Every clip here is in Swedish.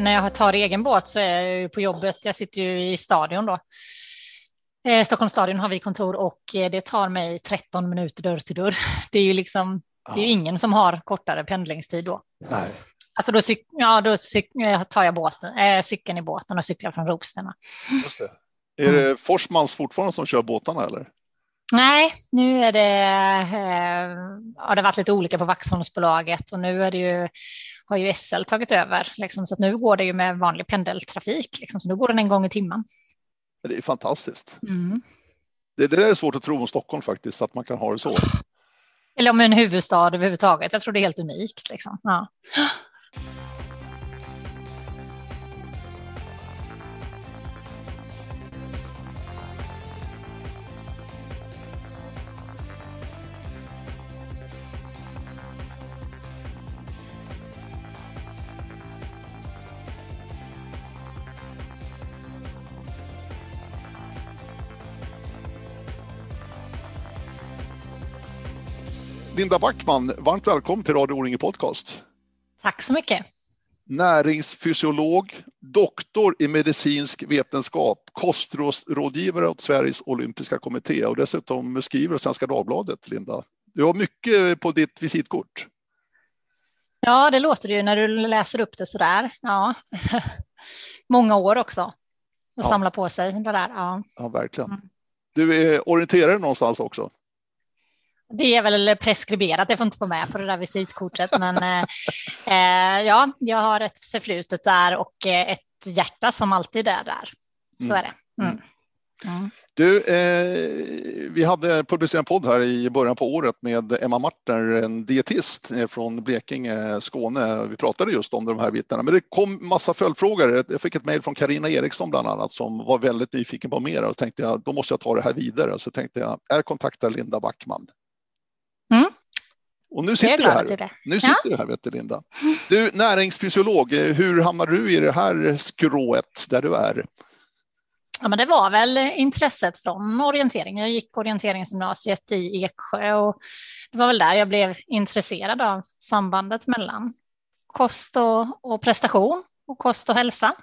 när jag tar egen båt så är jag ju på jobbet. Jag sitter ju i stadion då. Eh, Stockholms stadion har vi kontor och eh, det tar mig 13 minuter dörr till dörr. Det är ju liksom, ja. det är ju ingen som har kortare pendlingstid då. Nej. Alltså då, cyk, ja, då cyk, eh, tar jag båten, äh, cykeln i båten och cyklar från Ropstena. Just det. Är det Forsmans fortfarande som kör båtarna eller? Nej, nu är det, eh, har det varit lite olika på Vaxholmsbolaget och nu är det ju, har ju SL tagit över, liksom, så att nu går det ju med vanlig pendeltrafik, liksom, så nu går den en gång i timmen. Det är fantastiskt. Mm. Det, det där är svårt att tro om Stockholm faktiskt, att man kan ha det så. Eller om en huvudstad överhuvudtaget, jag tror det är helt unikt. Liksom. Ja. Linda Backman, varmt välkommen till Radio O-ringe Podcast. Tack så mycket. Näringsfysiolog, doktor i medicinsk vetenskap, kostrådgivare åt Sveriges olympiska kommitté och dessutom skriver Svenska Dagbladet, Linda. Du har mycket på ditt visitkort. Ja, det låter det ju när du läser upp det så där. Ja. Många år också att ja. samla på sig. Det där. Ja. ja, verkligen. Mm. Du är orienterare någonstans också? Det är väl preskriberat, det får inte få med på det där visitkortet, men eh, eh, ja, jag har ett förflutet där och eh, ett hjärta som alltid är där. Så mm. är det. Mm. Mm. Du, eh, vi hade publicerat en podd här i början på året med Emma Martner, en dietist från Blekinge, Skåne. Vi pratade just om de här bitarna, men det kom massa följdfrågor. Jag fick ett mejl från Karina Eriksson bland annat som var väldigt nyfiken på mer och tänkte jag, då måste jag ta det här vidare. Så tänkte jag, är kontakta Linda Backman. Och nu sitter vi här. Nu sitter ja. vi här, vet du, Linda. Du, näringsfysiolog, hur hamnade du i det här skrået där du är? Ja, men det var väl intresset från orientering. Jag gick orienteringsgymnasiet i Eksjö och det var väl där jag blev intresserad av sambandet mellan kost och, och prestation och kost och hälsa.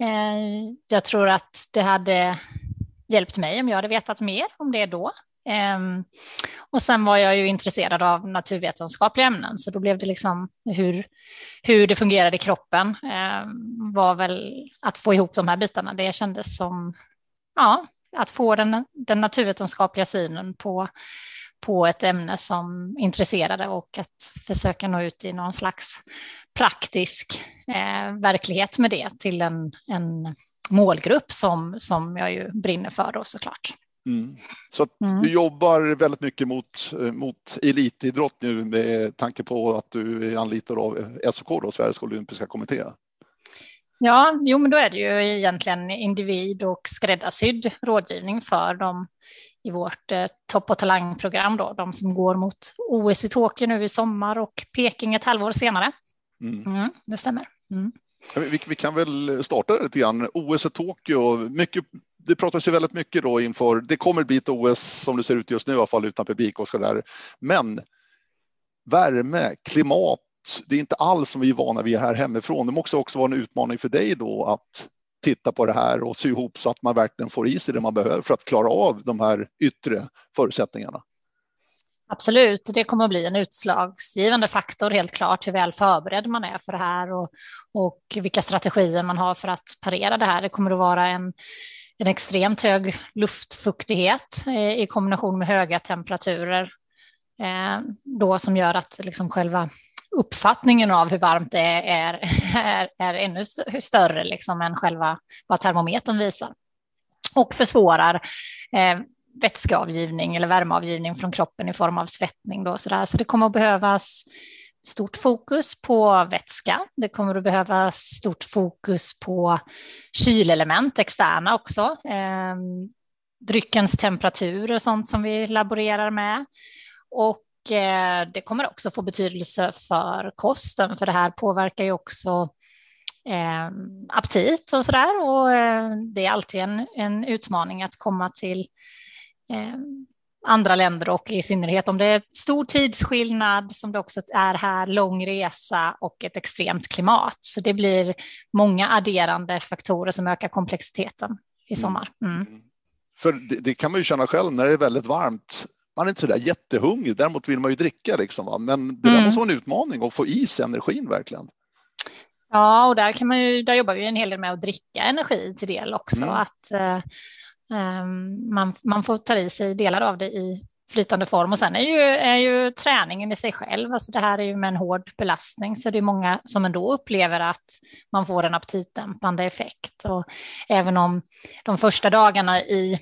Eh, jag tror att det hade hjälpt mig om jag hade vetat mer om det då. Ehm, och sen var jag ju intresserad av naturvetenskapliga ämnen, så då blev det liksom hur, hur det fungerade i kroppen ehm, var väl att få ihop de här bitarna. Det kändes som, ja, att få den, den naturvetenskapliga synen på, på ett ämne som intresserade och att försöka nå ut i någon slags praktisk eh, verklighet med det till en, en målgrupp som, som jag ju brinner för då såklart. Mm. Så mm. du jobbar väldigt mycket mot, eh, mot elitidrott nu med tanke på att du är anlitad av SOK, då, Sveriges olympiska kommitté. Ja, jo, men då är det ju egentligen individ och skräddarsydd rådgivning för dem i vårt eh, topp och talangprogram, då, de som går mot OS i Tokyo nu i sommar och Peking ett halvår senare. Mm. Mm, det stämmer. Mm. Vi, vi, kan väl starta lite grann. OS i Tokyo, mycket det pratas ju väldigt mycket då inför, det kommer bli ett OS som det ser ut just nu i alla fall utan publik och så där. Men värme, klimat, det är inte alls som vi är vana vid här hemifrån. Det måste också vara en utmaning för dig då att titta på det här och sy ihop så att man verkligen får i sig det man behöver för att klara av de här yttre förutsättningarna. Absolut, det kommer att bli en utslagsgivande faktor helt klart hur väl förberedd man är för det här och, och vilka strategier man har för att parera det här. Det kommer att vara en, en extremt hög luftfuktighet eh, i kombination med höga temperaturer eh, då som gör att liksom själva uppfattningen av hur varmt det är är, är ännu större liksom än själva vad termometern visar och försvårar eh, vätskeavgivning eller värmeavgivning från kroppen i form av svettning. Då, så, där. så det kommer att behövas stort fokus på vätska. Det kommer att behövas stort fokus på kylelement, externa också. Eh, dryckens temperatur och sånt som vi laborerar med. Och eh, det kommer också få betydelse för kosten, för det här påverkar ju också eh, aptit och sådär. Och eh, det är alltid en, en utmaning att komma till eh, andra länder och i synnerhet om det är stor tidsskillnad som det också är här, lång resa och ett extremt klimat. Så det blir många adderande faktorer som ökar komplexiteten i mm. sommar. Mm. Mm. För det, det, kan man ju känna själv när det är väldigt varmt. Man är inte så där jättehungrig, däremot vill man ju dricka liksom. Va? Men det mm. måste vara en utmaning att få i sig energin verkligen. Ja, och där, kan man ju, där jobbar vi en hel del med att dricka energi till del också. Mm. Att eh, Ehm, man, man får ta i sig delar av det i flytande form. Och sen är ju, är ju träningen i sig själv, alltså det här är ju med en hård belastning, så det är många som ändå upplever att man får en aptitdämpande effekt. Och även om de första dagarna i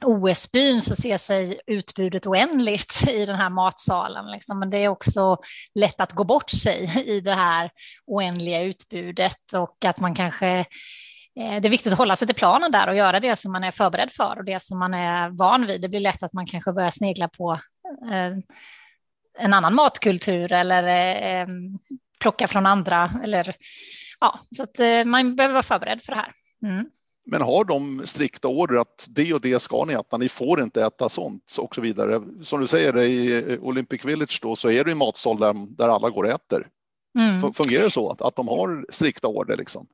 OS-byn så ser sig utbudet oändligt i den här matsalen. Liksom. Men det är också lätt att gå bort sig i det här oändliga utbudet och att man kanske det är viktigt att hålla sig till planen där och göra det som man är förberedd för och det som man är van vid. Det blir lätt att man kanske börjar snegla på eh, en annan matkultur eller eh, plocka från andra. Eller, ja, så att man behöver vara förberedd för det här. Mm. Men har de strikta order att det och det ska ni äta, ni får inte äta sånt och så vidare. Som du säger i Olympic Village då så är det en matsal där, där alla går och äter. Mm. Fungerar det så att, att de har strikta order liksom?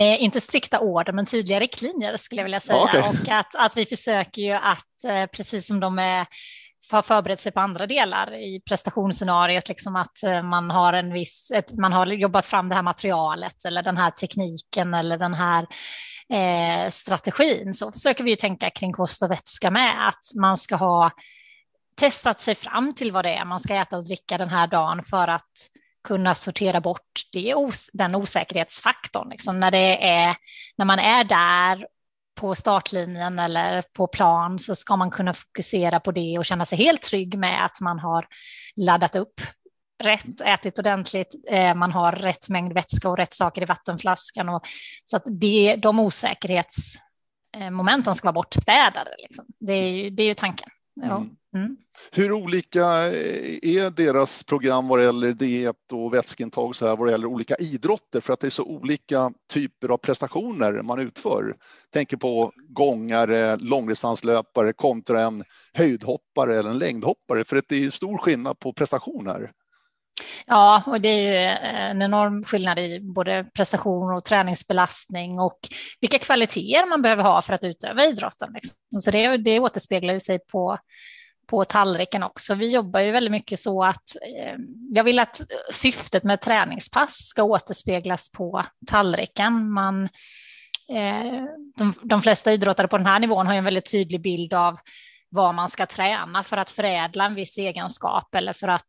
Eh, inte strikta order, men tydliga riktlinjer skulle jag vilja säga. Okay. Och att, att vi försöker ju att, eh, precis som de är har förberett sig på andra delar i prestationsscenariot, liksom att eh, man har en viss, ett, man har jobbat fram det här materialet eller den här tekniken eller den här eh, strategin så försöker vi ju tänka kring kost och vätska med, att man ska ha testat sig fram till vad det är man ska äta och dricka den här dagen för att kunna sortera bort det, den osäkerhetsfaktorn. Liksom när, det är, när man är där på startlinjen eller på plan så ska man kunna fokusera på det och känna sig helt trygg med att man har laddat upp rätt, ätit ordentligt, eh, man har rätt mängd vätska och rätt saker i vattenflaskan. Och, så att det, de osäkerhetsmomenten eh, ska vara bortstädade. Liksom. Det, är ju, det är ju tanken. Ja. Mm. Mm. Hur olika är deras program vad det gäller diet och vätskeintag så här vad det gäller olika idrotter för att det är så olika typer av prestationer man utför? Tänker på gångare, långdistanslöpare kontra en höjdhoppare eller en längdhoppare för att det är stor skillnad på prestationer. Ja, och det är ju eh, en enorm skillnad i både prestation och träningsbelastning och vilka kvaliteter man behöver ha för att utöva idrotten. Liksom. Så det, det återspeglar ju sig på, på tallriken också. Vi jobbar ju väldigt mycket så att eh, jag vill att syftet med träningspass ska återspeglas på tallriken. Man, eh, de, de flesta idrottare på den här nivån har ju en väldigt tydlig bild av vad man ska träna för att förädla en viss egenskap eller för att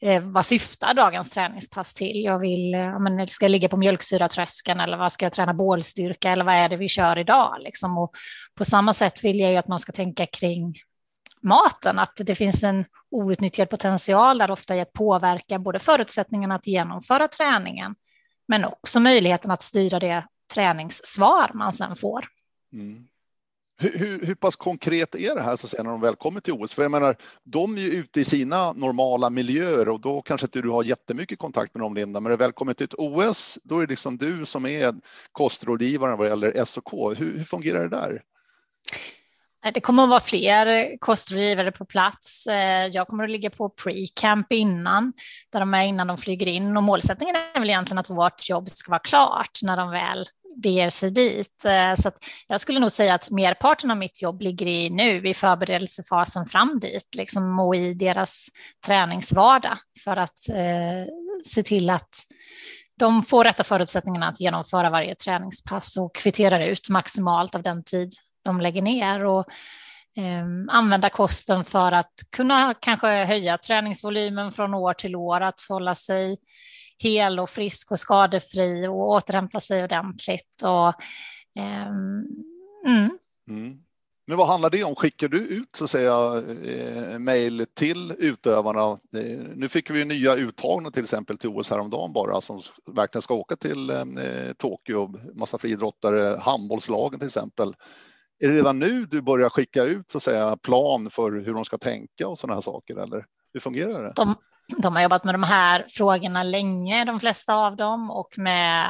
eh, vad syftar dagens träningspass till? Jag vill, eh, ja, men, ska jag ligga på mjölksyratröskeln eller vad ska jag träna bålstyrka eller vad är det vi kör idag? Liksom? Och på samma sätt vill jag ju att man ska tänka kring maten, att det finns en outnyttjad potential där ofta i att påverka både förutsättningarna att genomföra träningen, men också möjligheten att styra det träningssvar man sen får. Mm. Hur, hur, hur, pass konkret är det här så att säga, när de väl kommer till OS? För jag menar, de är ju ute i sina normala miljöer och då kanske inte du har jättemycket kontakt med dem, Linda. Men när det väl kommer till ett OS, då är det liksom du som är kostrådgivaren vad gäller SOK. Hur, hur fungerar det där? Det kommer att vara fler kostrådgivare på plats. Eh, jag kommer att ligga på pre-camp innan, där de är innan de flyger in. Och målsättningen är väl egentligen att vårt jobb ska vara klart när de väl beger sig dit. Eh, så jag skulle nog säga att merparten av mitt jobb ligger i nu, i förberedelsefasen fram dit, liksom, och i deras träningsvardag för att eh, se till att de får rätta förutsättningarna att genomföra varje träningspass och kvitterar ut maximalt av den tid de lägger ner och eh, använda kosten för att kunna kanske höja träningsvolymen från år till år, att hålla sig hel och frisk och skadefri och återhämta sig ordentligt. Och, eh, mm. Mm. Men vad handlar det om? Skickar du ut så säga eh, mejl till utövarna? Eh, nu fick vi nya uttagna till exempel till OS häromdagen bara som verkligen ska åka till eh, Tokyo, massa friidrottare, handbollslagen till exempel. Är det redan nu du börjar skicka ut så säga plan för hur de ska tänka och sådana här saker eller hur fungerar det? De, de har jobbat med de här frågorna länge, de flesta av dem, och med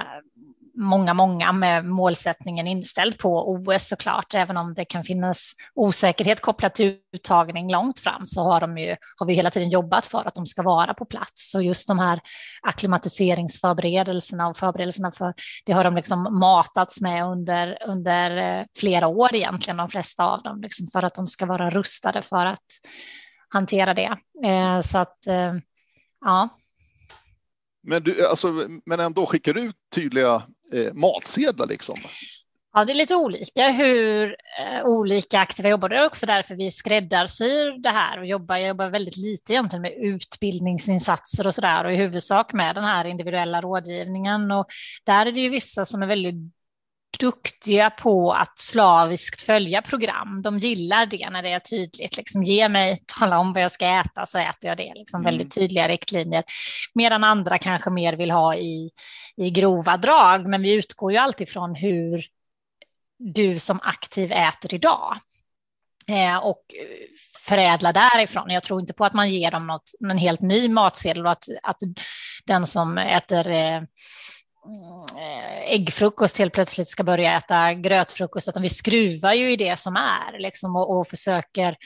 många, många med målsättningen inställd på OS såklart, även om det kan finnas osäkerhet kopplat till uttagning långt fram så har, de ju, har vi hela tiden jobbat för att de ska vara på plats. Så just de här akklimatiseringsförberedelserna och förberedelserna för det har de liksom matats med under, under eh, flera år egentligen, de flesta av dem, liksom för att de ska vara rustade för att hantera det. Eh, så att eh, ja, men, du, alltså, men ändå skickar du ut tydliga eh, matsedlar liksom? Ja, det är lite olika hur eh, olika aktiva jobbar. Det är också därför vi skräddarsyr det här och jobbar. Jag jobbar väldigt lite egentligen med utbildningsinsatser och så där och i huvudsak med den här individuella rådgivningen. Och där är det ju vissa som är väldigt duktiga på att slaviskt följa program. De gillar det när det är tydligt. Liksom, ge mig, tala om vad jag ska äta så äter jag det. Liksom, mm. Väldigt tydliga riktlinjer. Medan andra kanske mer vill ha i, i grova drag. Men vi utgår ju alltid från hur du som aktiv äter idag. Eh, och förädla därifrån. Jag tror inte på att man ger dem något, en helt ny matsedel och att, att den som äter eh, Eh, äggfrukost helt plötsligt ska börja äta grötfrukost, utan vi skruvar ju i det som är liksom, och, och försöker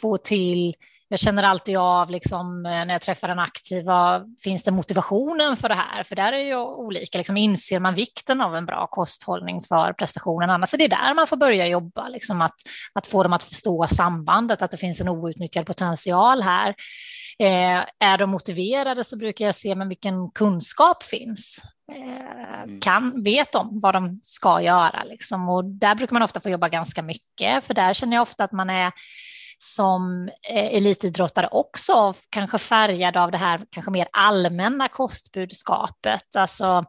få till jag känner alltid av liksom, eh, när jag träffar en aktiv, vad, finns det motivationen för det här? För där är ju olika, liksom, inser man vikten av en bra kosthållning för prestationen? Annars är det där man får börja jobba, liksom, att, att få dem att förstå sambandet, att det finns en outnyttjad potential här. Eh, är de motiverade så brukar jag se men vilken kunskap finns. Eh, mm. kan, vet de vad de ska göra liksom. och där brukar man ofta få jobba ganska mycket för där känner jag ofta att man är som eh, elitidrottare också kanske färgad av det här kanske mer allmänna kostbudskapet. Alltså,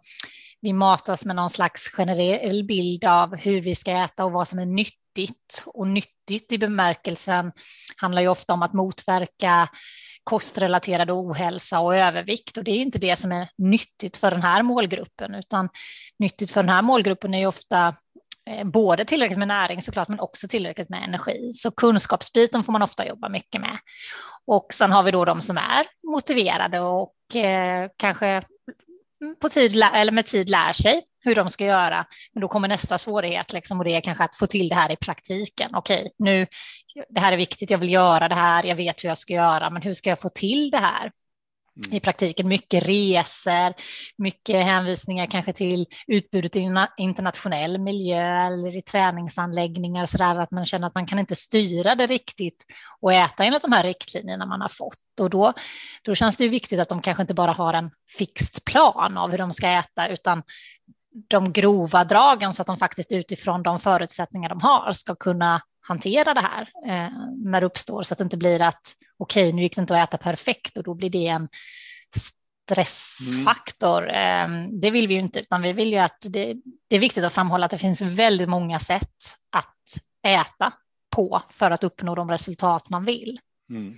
vi matas med någon slags generell bild av hur vi ska äta och vad som är nyttigt. Och nyttigt i bemärkelsen handlar ju ofta om att motverka kostrelaterad ohälsa och övervikt. Och det är inte det som är nyttigt för den här målgruppen, utan nyttigt för den här målgruppen är ju ofta eh, både tillräckligt med näring såklart, men också tillräckligt med energi. Så kunskapsbiten får man ofta jobba mycket med. Och sen har vi då de som är motiverade och eh, kanske på tid, eller med tid lär sig hur de ska göra. Men då kommer nästa svårighet liksom, och det är kanske att få till det här i praktiken. Okej, nu, det här är viktigt, jag vill göra det här, jag vet hur jag ska göra, men hur ska jag få till det här? Mm. i praktiken. Mycket resor, mycket hänvisningar kanske till utbudet i internationell miljö eller i träningsanläggningar så där att man känner att man kan inte styra det riktigt och äta enligt de här riktlinjerna man har fått. Och då, då känns det viktigt att de kanske inte bara har en fixt plan av hur de ska äta utan de grova dragen så att de faktiskt utifrån de förutsättningar de har ska kunna hantera det här eh, när det uppstår så att det inte blir att okej, okay, nu gick det inte att äta perfekt och då blir det en stressfaktor. Mm. Eh, det vill vi ju inte, utan vi vill ju att det, det, är viktigt att framhålla att det finns väldigt många sätt att äta på för att uppnå de resultat man vill. Mm.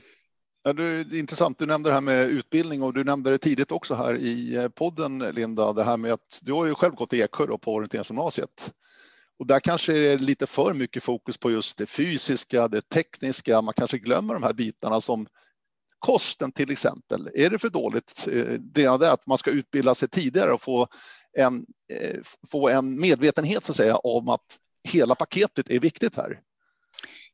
Ja, det är intressant. Du nämnde det här med utbildning och du nämnde det tidigt också här i eh, podden, Linda, det här med att du har ju själv gått i Eksjö på orienteringsgymnasiet. Och där kanske det är lite för mycket fokus på just det fysiska, det tekniska. Man kanske glömmer de här bitarna som kosten till exempel. Är det för dåligt? Eh, det är att man ska utbilda sig tidigare och få en, eh, få en medvetenhet så att säga om att hela paketet är viktigt här.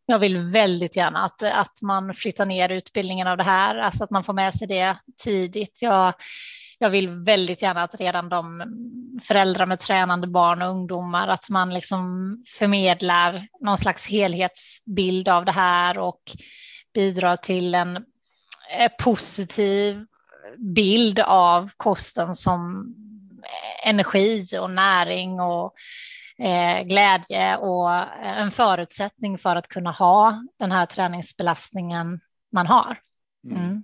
Jag vill väldigt gärna att, att man flyttar ner utbildningen av det här, alltså att man får med sig det tidigt. Jag, jag vill väldigt gärna att redan de föräldrar med tränande barn och ungdomar, att man liksom förmedlar någon slags helhetsbild av det här och bidrar till en eh, positiv bild av kosten som energi och näring och eh, glädje och en förutsättning för att kunna ha den här träningsbelastningen man har. Mm. Mm.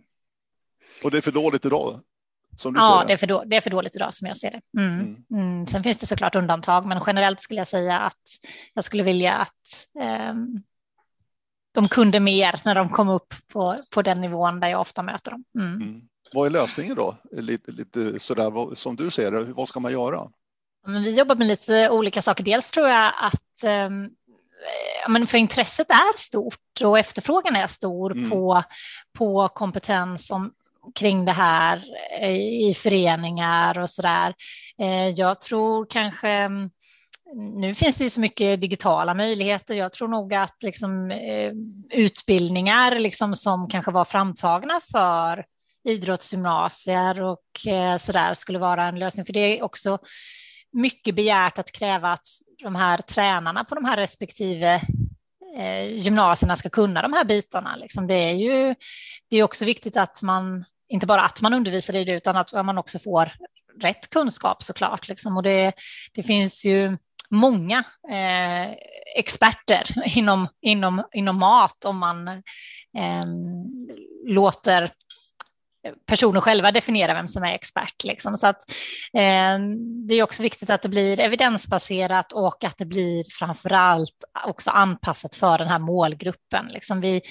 Och det är för dåligt idag? Ja, det är, för då, det är för dåligt idag som jag ser det. Mm. Mm. Mm. Sen finns det såklart undantag, men generellt skulle jag säga att jag skulle vilja att eh, de kunde mer när de kom upp på, på den nivån där jag ofta möter dem. Mm. Mm. Vad är lösningen då? Lite, lite sådär som du ser det, vad ska man göra? Men vi jobbar med lite olika saker. Dels tror jag att eh, men för intresset är stort och efterfrågan är stor mm. på, på kompetens om kring det här eh, i föreningar och så där. Eh, jag tror kanske mm, nu finns det ju så mycket digitala möjligheter. Jag tror nog att liksom, eh, utbildningar liksom, som kanske var framtagna för idrottsgymnasier och så där skulle vara en lösning. För det är också mycket begärt att kräva att de här tränarna på de här respektive gymnasierna ska kunna de här bitarna. Liksom. Det är ju det är också viktigt att man, inte bara att man undervisar i det, utan att man också får rätt kunskap såklart. Liksom. Och det, det finns ju många eh, experter inom, inom, inom mat om man eh, låter personer själva definiera vem som är expert. Liksom. Så att, eh, det är också viktigt att det blir evidensbaserat och att det blir framför allt också anpassat för den här målgruppen. Liksom vi,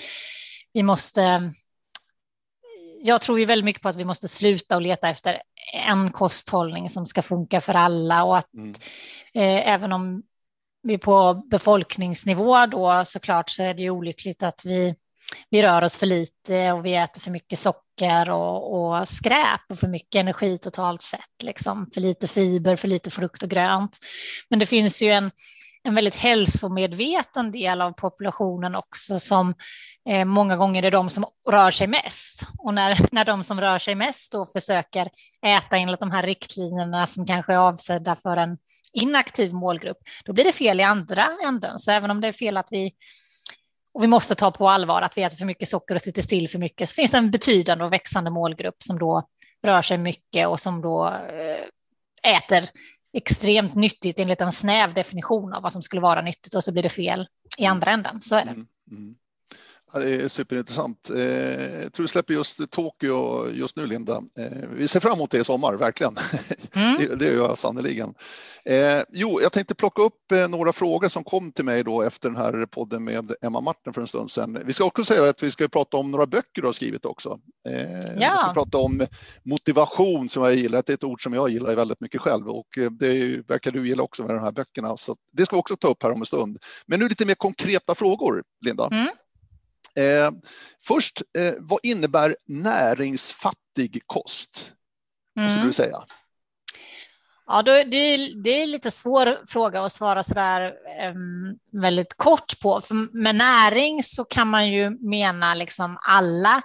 vi måste jag tror ju väldigt mycket på att vi måste sluta och leta efter en kosthållning som ska funka för alla och att mm. eh, även om vi på befolkningsnivå då såklart så är det ju olyckligt att vi, vi rör oss för lite och vi äter för mycket socker och, och skräp och för mycket energi totalt sett, liksom för lite fiber, för lite frukt och grönt. Men det finns ju en, en väldigt hälsomedveten del av populationen också som eh, många gånger är de som rör sig mest. Och när, när de som rör sig mest då försöker äta enligt de här riktlinjerna som kanske är avsedda för en inaktiv målgrupp, då blir det fel i andra änden. Så även om det är fel att vi och vi måste ta på allvar att vi äter för mycket socker och sitter still för mycket, så finns det en betydande och växande målgrupp som då rör sig mycket och som då eh, äter extremt nyttigt enligt en snäv definition av vad som skulle vara nyttigt och så blir det fel i andra änden. Så är det. Mm, mm. Ja, det är superintressant. Eh, jag tror du släpper just Tokyo just nu, Linda. Eh, vi ser fram emot det i sommar, verkligen. Mm. det, det gör jag sannerligen. Eh, jo, jag tänkte plocka upp några frågor som kom till mig då efter den här podden med Emma Martin för en stund sedan. Vi ska också säga att vi ska prata om några böcker du har skrivit också. Ja. Vi ska prata om motivation som jag gillar. Det är ett ord som jag gillar väldigt mycket själv och det verkar du gilla också med de här böckerna. Så det ska vi också ta upp här om en stund. Men nu lite mer konkreta frågor, Linda. Mm. Eh, först, eh, vad innebär näringsfattig kost? Vad skulle mm. du säga? Ja, det, är, det är lite svår fråga att svara så där um, väldigt kort på. För med näring så kan man ju mena liksom alla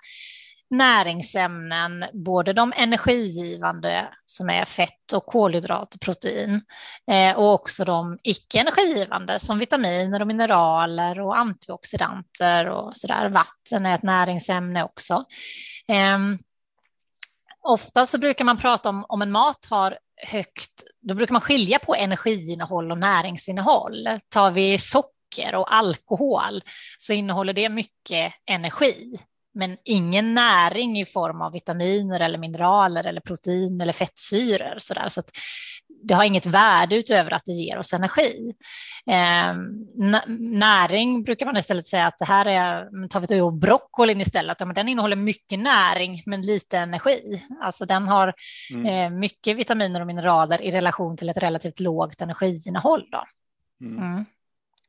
näringsämnen, både de energigivande som är fett och kolhydrat och protein eh, och också de icke energigivande som vitaminer och mineraler och antioxidanter och sådär. Vatten är ett näringsämne också. Ehm, ofta så brukar man prata om om en mat har högt, då brukar man skilja på energiinnehåll och näringsinnehåll. Tar vi socker och alkohol så innehåller det mycket energi men ingen näring i form av vitaminer eller mineraler eller protein eller fettsyror. Så, där. så att det har inget värde utöver att det ger oss energi. Eh, näring brukar man istället säga att det här är, tar vi då broccolin istället, ja, men den innehåller mycket näring men lite energi. Alltså den har mm. eh, mycket vitaminer och mineraler i relation till ett relativt lågt energiinnehåll. Då. Mm. Mm.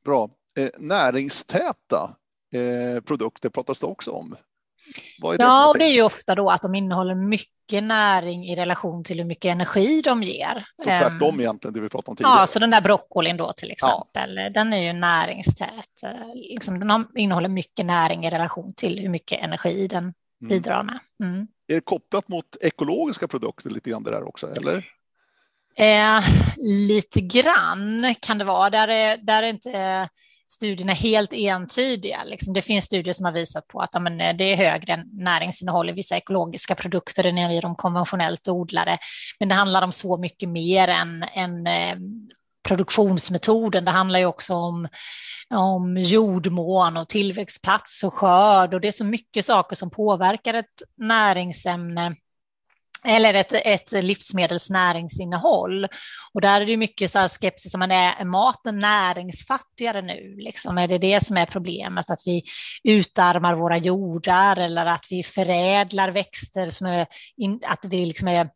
Bra. Eh, näringstäta eh, produkter pratas det också om ja, och det är ju ofta då att de innehåller mycket näring i relation till hur mycket energi de ger. Så tvärtom um, egentligen det vi pratade om tidigare. Ja, så den där broccolin då till exempel, ja. den är ju näringstät. Eh, liksom, den innehåller mycket näring i relation till hur mycket energi den mm. bidrar med. Mm. Är det kopplat mot ekologiska produkter lite grann det där också, eller? Eh, lite grann kan det vara. Där är, där är inte studierna helt entydiga. Liksom det finns studier som har visat på att ja, men, eh, det är högre näringsinnehåll i vissa ekologiska produkter än i de konventionellt odlade. Men det handlar om så mycket mer än, än eh, produktionsmetoden. Det handlar ju också om, om jordmån och tillväxtplats och skörd och det är så mycket saker som påverkar ett näringsämne eller ett, ett livsmedelsnäringsinnehåll. Och där är det mycket så här skepsis, man är, är maten näringsfattigare nu? Liksom? Är det det som är problemet, att vi utarmar våra jordar eller att vi förädlar växter som är, att vi liksom är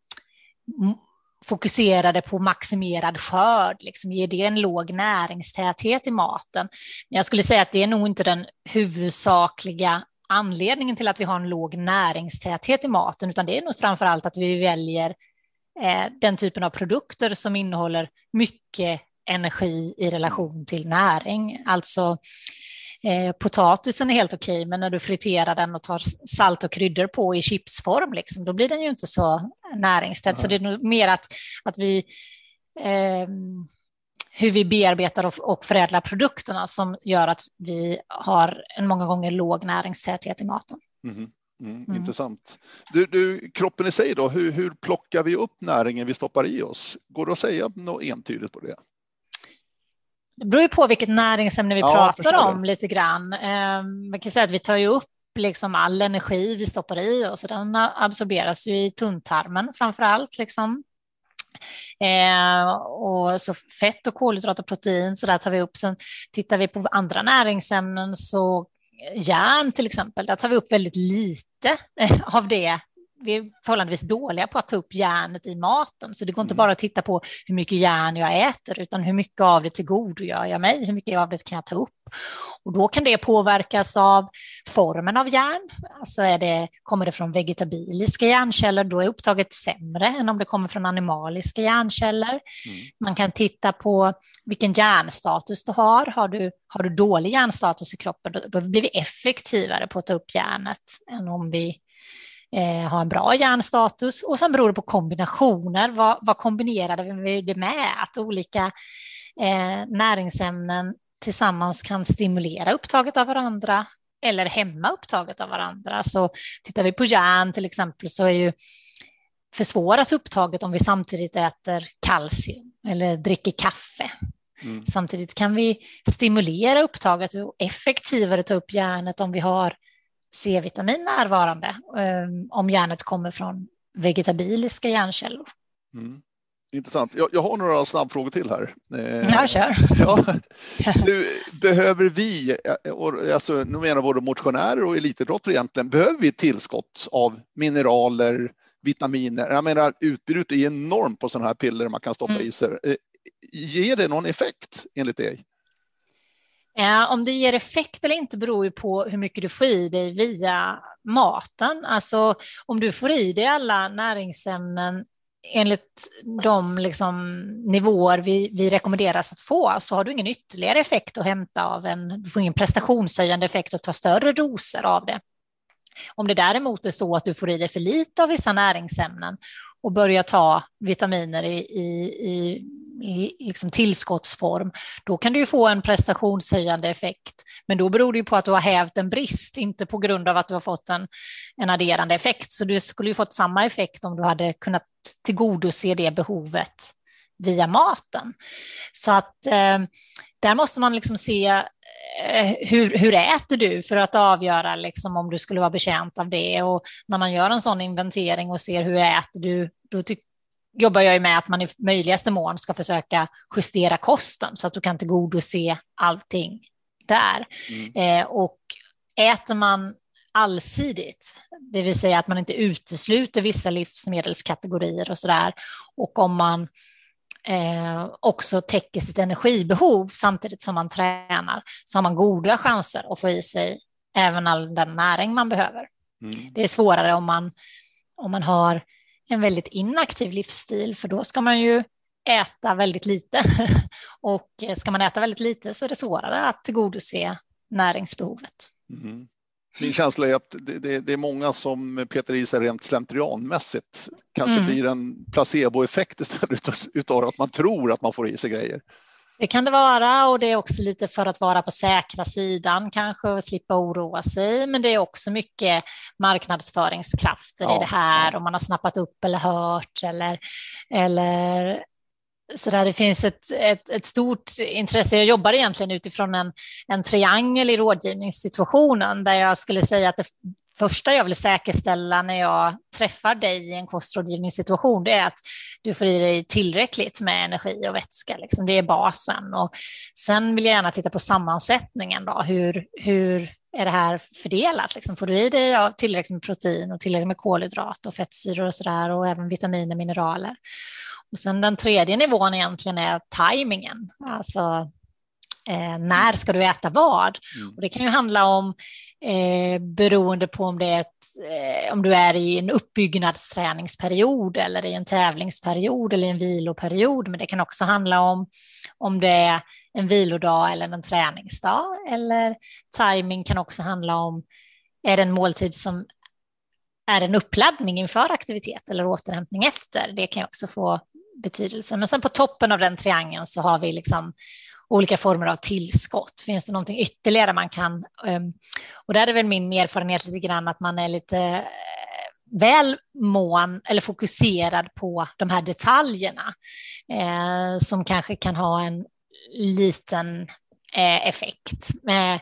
fokuserade på maximerad skörd, liksom ger det en låg näringstäthet i maten? Men jag skulle säga att det är nog inte den huvudsakliga anledningen till att vi har en låg näringstäthet i maten, utan det är nog framför allt att vi väljer eh, den typen av produkter som innehåller mycket energi i relation till näring. Alltså eh, potatisen är helt okej, men när du friterar den och tar salt och kryddor på i chipsform, liksom, då blir den ju inte så näringstät. Mm. Så det är nog mer att, att vi eh, hur vi bearbetar och, och förädlar produkterna som gör att vi har en många gånger låg näringstäthet i maten. Mm. Mm, mm. Intressant. Du, du, kroppen i sig då, hur, hur plockar vi upp näringen vi stoppar i oss? Går det att säga något entydigt på det? Det beror ju på vilket näringsämne vi ja, pratar om det. lite grann. Eh, man kan säga att vi tar ju upp liksom all energi vi stoppar i oss och den absorberas ju i tunntarmen framför allt. Liksom. Eh, och så fett och kolhydrat och protein, så där tar vi upp. Sen tittar vi på andra näringsämnen, så järn till exempel, där tar vi upp väldigt lite av det vi är förhållandevis dåliga på att ta upp järnet i maten, så det går inte mm. bara att titta på hur mycket järn jag äter, utan hur mycket av det tillgodogör jag mig, hur mycket av det kan jag ta upp? Och då kan det påverkas av formen av järn, alltså är det, kommer det från vegetabiliska järnkällor, då är upptaget sämre än om det kommer från animaliska järnkällor. Mm. Man kan titta på vilken järnstatus du har, har du, har du dålig järnstatus i kroppen, då, då blir vi effektivare på att ta upp järnet än om vi eh, ha en bra hjärnstatus och sen beror det på kombinationer. Vad, vad kombinerade vi det med? Att olika eh, näringsämnen tillsammans kan stimulera upptaget av varandra eller hämma upptaget av varandra. Så tittar vi på järn till exempel så är ju försvåras upptaget om vi samtidigt äter kalcium eller dricker kaffe. Mm. Samtidigt kan vi stimulera upptaget och effektivare ta upp järnet om vi har C-vitamin närvarande ehm, om järnet kommer från vegetabiliska järnkällor. Mm. Intressant. Jag, jag, har några snabbfrågor till här. Eh, ja, kör. Ja, nu, behöver vi, alltså, nu menar både motionärer och elitidrottare egentligen, behöver vi tillskott av mineraler, vitaminer? Jag menar utbudet är enormt på sådana här piller man kan stoppa mm. i sig. Eh, ger det någon effekt enligt dig? Eh, om det ger effekt eller inte beror ju på hur mycket du får i dig via maten. Alltså om du får i dig alla näringsämnen enligt de liksom, nivåer vi, vi rekommenderas att få så har du ingen ytterligare effekt att hämta av en, du får ingen prestationshöjande effekt att ta större doser av det. Om det däremot är så att du får i dig för lite av vissa näringsämnen och börjar ta vitaminer i, i, i i liksom tillskottsform, då kan du ju få en prestationshöjande effekt. Men då beror det ju på att du har hävt en brist, inte på grund av att du har fått en, en adderande effekt. Så du skulle ju fått samma effekt om du hade kunnat tillgodose det behovet via maten. Så att eh, där måste man liksom se eh, hur, hur äter du för att avgöra liksom om du skulle vara betjänt av det. Och när man gör en sån inventering och ser hur äter du, då tycker jobbar jag med att man i möjligaste mån ska försöka justera kosten så att du kan tillgodose allting där. Mm. Eh, och äter man allsidigt, det vill säga att man inte utesluter vissa livsmedelskategorier och så där. Och om man eh, också täcker sitt energibehov samtidigt som man tränar, så har man goda chanser att få i sig även all den näring man behöver. Mm. Det är svårare om man, om man har en väldigt inaktiv livsstil, för då ska man ju äta väldigt lite. och ska man äta väldigt lite så är det svårare att tillgodose näringsbehovet. Mm. Min känsla är att det, det, det, är många som petar i sig rent slentrianmässigt. Kanske mm. blir en placeboeffekt istället utav att man tror att man får i sig grejer. Det kan det vara och det är också lite för att vara på säkra sidan kanske och slippa oroa sig. Men det är också mycket marknadsföringskrafter ja, i det här ja. om man har snappat upp eller hört eller, eller så där det finns ett, ett, ett, stort intresse. Jag jobbar egentligen utifrån en, en triangel i rådgivningssituationen där jag skulle säga att det första jag vill säkerställa när jag träffar dig i en kostrådgivningssituation, det är att du får i dig tillräckligt med energi och vätska. Liksom. Det är basen. Och sen vill jag gärna titta på sammansättningen. Då. Hur, hur är det här fördelat? Liksom, får du i dig tillräckligt med protein och tillräckligt med kolhydrat och fettsyror och sådär och även vitaminer och mineraler. Och sen den tredje nivån egentligen är tajmingen. Alltså Eh, när ska du äta vad? Mm. Och det kan ju handla om, eh, beroende på om det är ett eh, om du är i en uppbyggnadsträningsperiod eller i en tävlingsperiod eller i en viloperiod, men det kan också handla om om det är en vilodag eller en träningsdag, eller timing kan också handla om är det en måltid som är en uppladdning inför aktivitet eller återhämtning efter. Det kan också få betydelse. Men sen på toppen av den triangeln så har vi liksom olika former av tillskott. Finns det någonting ytterligare man kan? Ehm, och där är väl min erfarenhet lite grann att man är lite eh, väl mån eller fokuserad på de här detaljerna eh, som kanske kan ha en liten eh, effekt. Eh,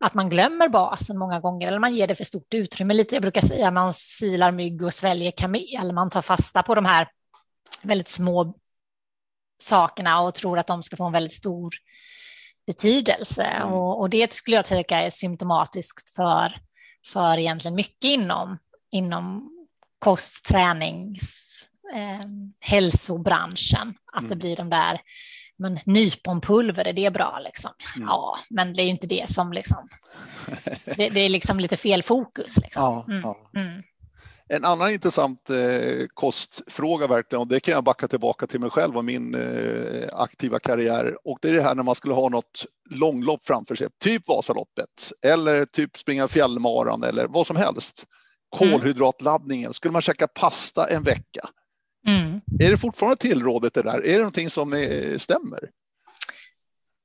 att man glömmer basen många gånger eller man ger det för stort utrymme. Lite, jag brukar säga man silar mygg och sväljer kamel. Man tar fasta på de här väldigt små sakerna och tror att de ska få en väldigt stor betydelse. Mm. Och, och, det skulle jag tycka är symptomatiskt för, för egentligen mycket inom, inom kost, tränings, eh, hälsobranschen. Att mm. det blir de där men nyponpulver, är det bra liksom? Mm. Ja, men det är ju inte det som liksom, det, det är liksom lite fel fokus. Liksom. Ja, mm. ja. En annan intressant eh, kostfråga verkligen, och det kan jag backa tillbaka till mig själv och min eh, aktiva karriär. Och det är det här när man skulle ha något långlopp framför sig, typ Vasaloppet eller typ springa fjällmaran eller vad som helst. Mm. Kolhydratladdningen, skulle man käka pasta en vecka? Mm. Är det fortfarande tillrådet det där? Är det någonting som är, stämmer?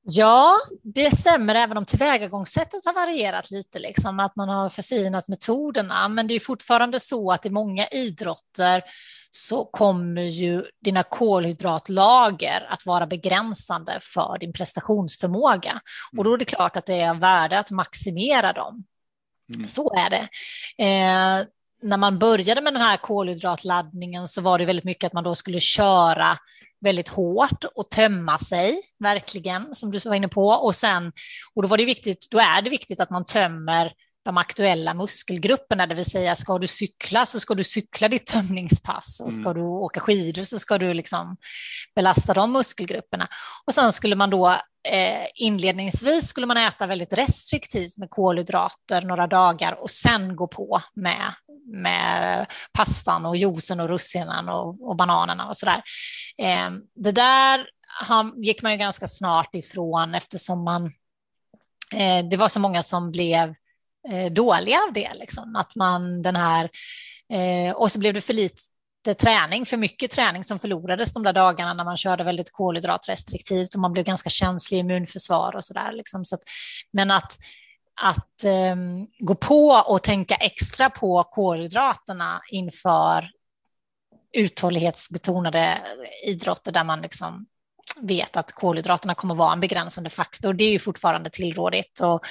Ja, det stämmer även om tillvägagångssättet har varierat lite, liksom, att man har förfinat metoderna. Men det är fortfarande så att i många idrotter så kommer ju dina kolhydratlager att vara begränsande för din prestationsförmåga. Och då är det klart att det är värde att maximera dem. Mm. Så är det. Eh, när man började med den här kolhydratladdningen så var det väldigt mycket att man då skulle köra väldigt hårt och tömma sig, verkligen, som du var inne på. Och sen, och då var det viktigt, då är det viktigt att man tömmer de aktuella muskelgrupperna, det vill säga ska du cykla så ska du cykla ditt tömningspass och ska mm. du åka skidor så ska du liksom belasta de muskelgrupperna. Och sen skulle man då eh, inledningsvis skulle man äta väldigt restriktivt med kolhydrater några dagar och sen gå på med, med pastan och juicen och russinen och, och bananerna och sådär. Eh, det där han, gick man ju ganska snart ifrån eftersom man eh, det var så många som blev eh, dåliga av det, liksom. att man den här, eh, och så blev det för lite träning, för mycket träning som förlorades de där dagarna när man körde väldigt kolhydratrestriktivt och man blev ganska känslig i immunförsvar och så där. Liksom. Så att, men att, att eh, gå på och tänka extra på kolhydraterna inför uthållighetsbetonade idrotter där man liksom vet att kolhydraterna kommer vara en begränsande faktor. Det är ju fortfarande tillrådigt och,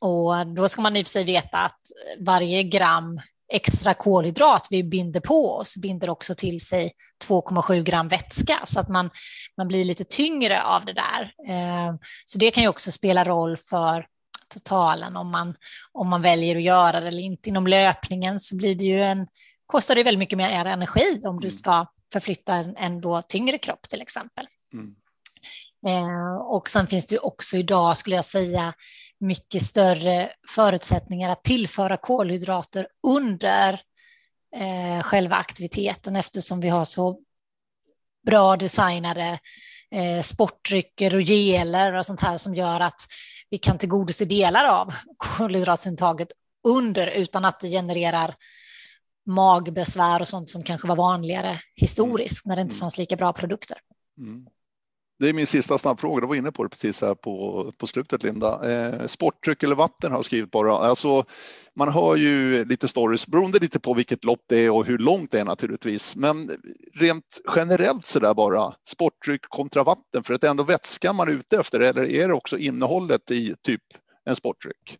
och då ska man i och för sig veta att varje gram extra kolhydrat vi binder på oss binder också till sig 2,7 gram vätska så att man, man blir lite tyngre av det där. Ehm, så det kan ju också spela roll för totalen om man, om man väljer att göra det eller inte. Inom löpningen så blir det ju en, kostar det väldigt mycket mer energi om du mm. ska förflytta en, en då tyngre kropp till exempel. Mm. Eh, och sen finns det också idag, skulle jag säga, mycket större förutsättningar att tillföra kolhydrater under eh, själva aktiviteten eftersom vi har så bra designade eh, sportdrycker och geler och sånt här som gör att vi kan tillgodose delar av kolhydratsintaget under utan att det genererar magbesvär och sånt som kanske var vanligare historiskt när det inte mm. fanns lika bra produkter. Mm. Det är min sista snabbfråga, du var inne på det precis här på, på slutet Linda. Eh, sporttryck eller vatten har jag skrivit bara. Alltså, man hör ju lite stories beroende lite på vilket lopp det är och hur långt det är naturligtvis. Men rent generellt så där bara sporttryck kontra vatten för att det är ändå vätska man är ute efter eller är det också innehållet i typ en sporttryck?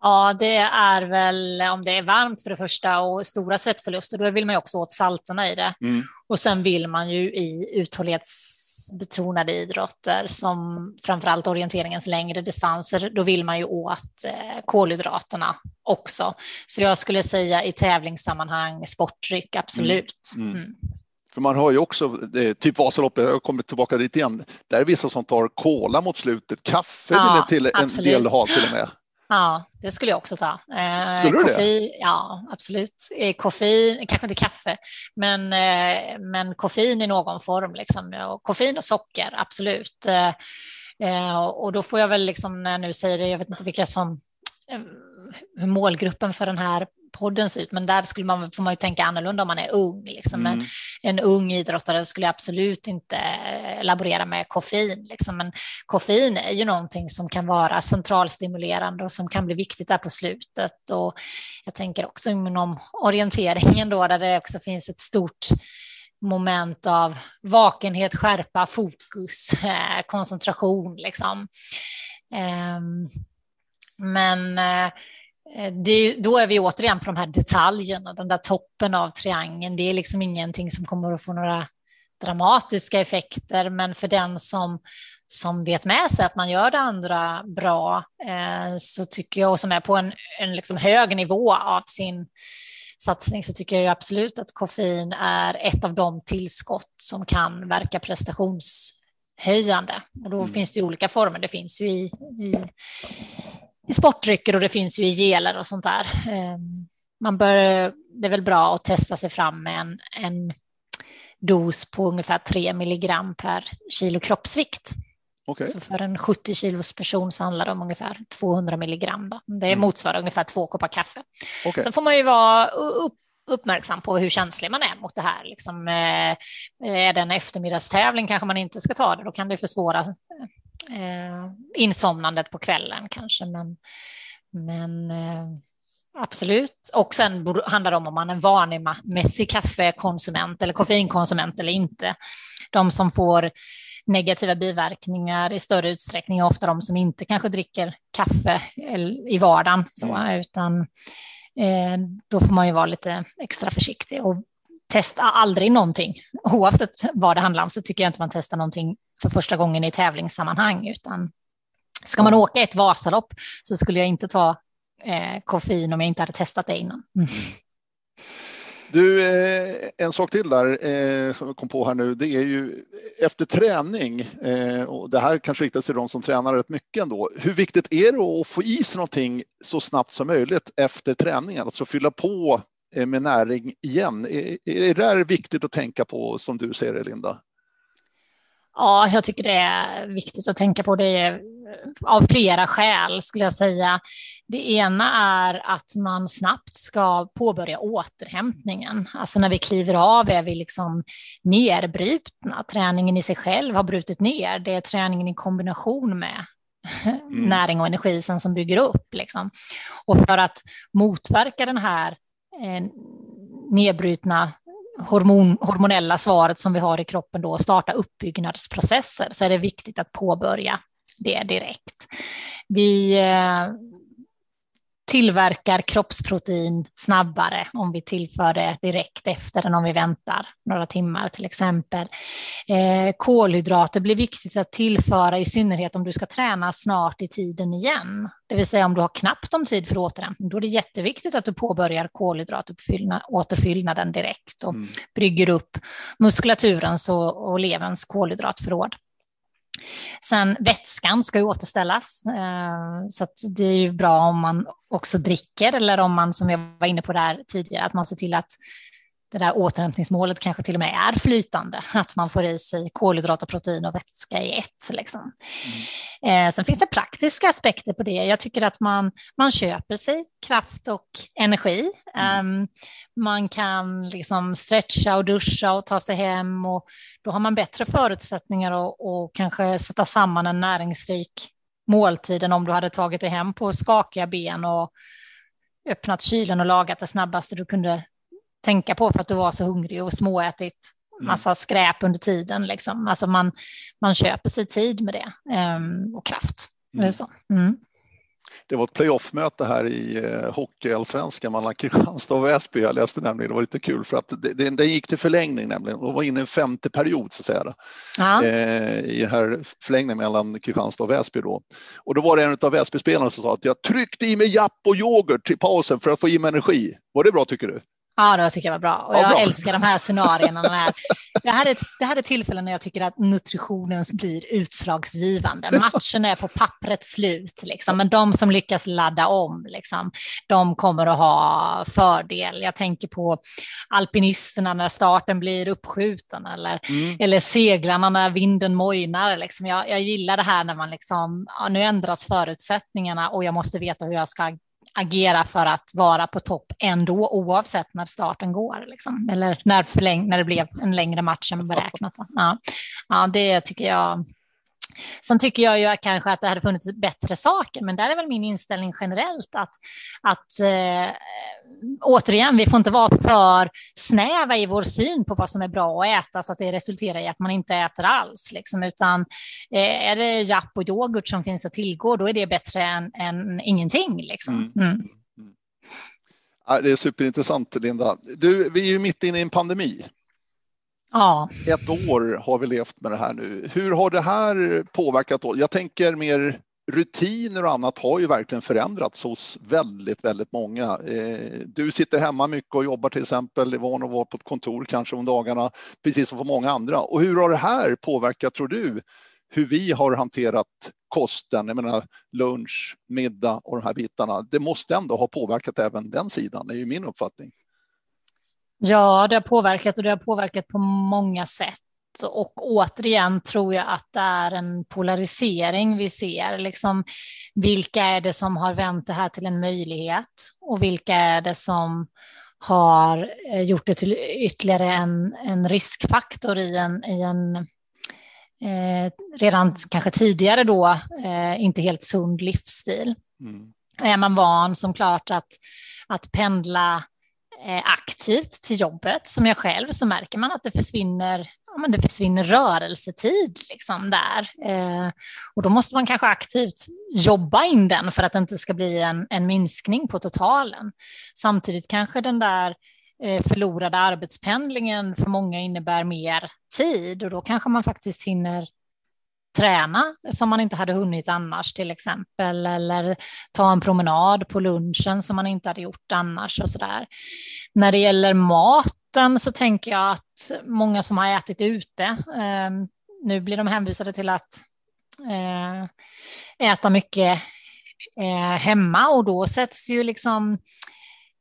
Ja, det är väl om det är varmt för det första och stora svettförluster, då vill man ju också åt salterna i det. Mm. Och sen vill man ju i uthållighets betonade idrotter som framförallt orienteringens längre distanser, då vill man ju åt eh, kolhydraterna också. Så jag skulle säga i tävlingssammanhang, sportdryck, absolut. Mm. Mm. mm. För man har ju också, typ Vasaloppet, jag kommer tillbaka dit igen, där är vissa som tar kola mot slutet, kaffe ja, vill en, till, en del ha till och med. Ja, det skulle jag också ta. Eh, skulle du koffein, det? Ja, absolut. Eh, koffein, kanske inte kaffe, men, eh, men koffein i någon form. Liksom. Och koffein och socker, absolut. Eh, eh, och då får jag väl, liksom, när jag nu säger det, jag vet inte vilka som eh, hur målgruppen för den här podden ser ut, men där skulle man, får man ju tänka annorlunda om man är ung. Liksom. Mm. En, en ung idrottare skulle absolut inte laborera med koffein. Liksom. Men koffein är ju någonting som kan vara centralstimulerande och som kan bli viktigt där på slutet. Och jag tänker också inom orienteringen då, där det också finns ett stort moment av vakenhet, skärpa, fokus, eh, koncentration. Liksom. Um, men eh, det, då är vi återigen på de här detaljerna, den där toppen av triangeln. Det är liksom ingenting som kommer att få några dramatiska effekter, men för den som, som vet med sig att man gör det andra bra eh, så tycker jag, och som är på en, en liksom hög nivå av sin satsning, så tycker jag absolut att koffein är ett av de tillskott som kan verka prestationshöjande. Och då mm. finns det olika former. Det finns ju i, i i sportdrycker och det finns ju i geler och sånt där. Ehm, man bör, det är väl bra att testa sig fram med en, en dos på ungefär 3 milligram per kilo kroppsvikt. Okay. Så för en 70 kilos person så handlar det om ungefär 200 milligram. Då. Det mm. motsvarar ungefär två koppar kaffe. Okay. Sen får man ju vara upp, uppmärksam på hur känslig man är mot det här. Liksom, eh, är det en eftermiddagstävling kanske man inte ska ta det, då kan det försvåra eh, insomnandet på kvällen kanske. Men, men eh, absolut. Och sen handlar det om om man är en vanemässig kaffekonsument eller koffeinkonsument eller inte. De som får negativa biverkningar i större utsträckning är ofta de som inte kanske dricker kaffe i vardagen, så, mm. utan eh, då får man ju vara lite extra försiktig och testa aldrig någonting. Oavsett vad det handlar om så tycker jag inte man testar någonting för första gången i tävlingssammanhang, utan ska man åka ett Vasalopp så skulle jag inte ta eh, koffein om jag inte hade testat det innan. Mm. Du, eh, en sak till där eh, som jag kom på här nu, det är ju efter träning, eh, och det här kanske riktar sig till de som tränar rätt mycket ändå. Hur viktigt är det att få i sig någonting så snabbt som möjligt efter träningen, alltså fylla på med näring igen? Är, är det där viktigt att tänka på som du ser det, Linda? Ja, jag tycker det är viktigt att tänka på det av flera skäl skulle jag säga. Det ena är att man snabbt ska påbörja återhämtningen. Alltså när vi kliver av är vi liksom nerbrutna. Träningen i sig själv har brutit ner. Det är träningen i kombination med mm. näring och energi sen som bygger upp. Liksom. Och för att motverka den här eh, nedbrutna hormon, hormonella svaret som vi har i kroppen då, starta uppbyggnadsprocesser, så är det viktigt att påbörja det direkt. Vi eh, tillverkar kroppsprotein snabbare om vi tillför det direkt efter än om vi väntar några timmar till exempel. Eh, kolhydrater blir viktigt att tillföra i synnerhet om du ska träna snart i tiden igen. Det vill säga om du har knappt om tid för återhämtning, då är det jätteviktigt att du påbörjar kolhydratåterfyllnaden direkt och mm. brygger upp muskulaturens och, och leverns kolhydratförråd. Sen vätskan ska ju återställas, eh, så det är ju bra om man också dricker eller om man, som jag var inne på där tidigare, att man ser till att det där återhämtningsmålet kanske till och med är flytande, att man får i sig kolhydrat och protein och vätska i ett. Liksom. Mm. Eh, sen finns det praktiska aspekter på det. Jag tycker att man, man köper sig kraft och energi. Mm. Um, man kan liksom stretcha och duscha och ta sig hem och då har man bättre förutsättningar att och kanske sätta samman en näringsrik måltid än om du hade tagit dig hem på skakiga ben och öppnat kylen och lagat det snabbaste du kunde tänka på för att du var så hungrig och småätit mm. massa skräp under tiden. Liksom. Alltså man, man köper sig tid med det um, och kraft. Mm. Så. Mm. Det var ett playoff-möte här i eh, hockeyallsvenskan mellan Kristianstad och Väsby. Jag läste nämligen, det var lite kul för att det, det, det gick till förlängning nämligen. De var inne i en femte period så att säga. Eh, I den här förlängningen mellan Kristianstad och Väsby då. Och då var det en av Väsby-spelarna som sa att jag tryckte i mig japp och yoghurt till pausen för att få i mig energi. Var det bra tycker du? Ja, det tycker jag var bra. Och jag bra. älskar de här scenarierna. här. Det, här är, det här är tillfällen när jag tycker att nutritionen blir utslagsgivande. Matchen är på pappret slut, liksom. men de som lyckas ladda om, liksom, de kommer att ha fördel. Jag tänker på alpinisterna när starten blir uppskjuten eller, mm. eller seglarna när vinden mojnar. Liksom. Jag, jag gillar det här när man liksom, ja, nu ändras förutsättningarna och jag måste veta hur jag ska agera för att vara på topp ändå, oavsett när starten går, liksom. eller när, förläng- när det blev en längre match än beräknat. Ja. ja, det tycker jag Sen tycker jag ju kanske att det hade funnits bättre saker, men där är väl min inställning generellt att, att äh, återigen, vi får inte vara för snäva i vår syn på vad som är bra att äta så att det resulterar i att man inte äter alls, liksom, utan äh, är det japp och yoghurt som finns att tillgå, då är det bättre än, än ingenting. Liksom. Mm. Mm. Ja, det är superintressant, Linda. Du, vi är ju mitt inne i en pandemi. Ja. Ett år har vi levt med det här nu. Hur har det här påverkat? Jag tänker mer rutiner och annat har ju verkligen förändrats hos väldigt, väldigt många. Eh, du sitter hemma mycket och jobbar till exempel, är van att vara på ett kontor kanske om dagarna, precis som för många andra. Och hur har det här påverkat, tror du, hur vi har hanterat kosten, jag menar lunch, middag och de här bitarna. Det måste ändå ha påverkat även den sidan, det är ju min uppfattning. Ja, det har påverkat och det har påverkat på många sätt. Och återigen tror jag att det är en polarisering vi ser. Liksom, vilka är det som har vänt det här till en möjlighet och vilka är det som har eh, gjort det till ytterligare en, en riskfaktor i en, i en eh, redan kanske tidigare då eh, inte helt sund livsstil. Mm. Är man van som klart att, att pendla Eh, aktivt till jobbet som jag själv så märker man att det försvinner, ja, men det försvinner rörelsetid liksom där. Eh, och då måste man kanske aktivt jobba in den för att det inte ska bli en, en minskning på totalen. Samtidigt kanske den där eh, förlorade arbetspendlingen för många innebär mer tid och då kanske man faktiskt hinner träna som man inte hade hunnit annars till exempel, eller ta en promenad på lunchen som man inte hade gjort annars och så där. När det gäller maten så tänker jag att många som har ätit ute, eh, nu blir de hänvisade till att eh, äta mycket eh, hemma och då sätts ju liksom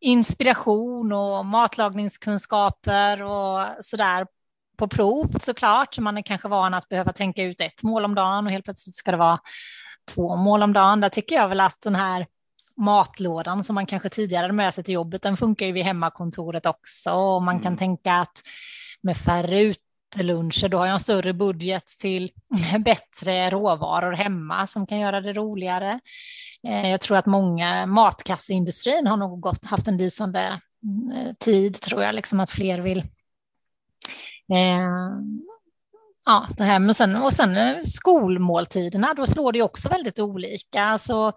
inspiration och matlagningskunskaper och sådär på prov såklart. Man är kanske van att behöva tänka ut ett mål om dagen och helt plötsligt ska det vara två mål om dagen. Där tycker jag väl att den här matlådan som man kanske tidigare hade med sig till jobbet, den funkar ju vid hemmakontoret också. Och man kan mm. tänka att med färre uteluncher, då har jag en större budget till bättre råvaror hemma som kan göra det roligare. Eh, jag tror att många, matkasseindustrin har nog gått, haft en lysande eh, tid, tror jag, liksom att fler vill Eh, ja, det här, men sen, och sen eh, skolmåltiderna, då slår det också väldigt olika. Alltså,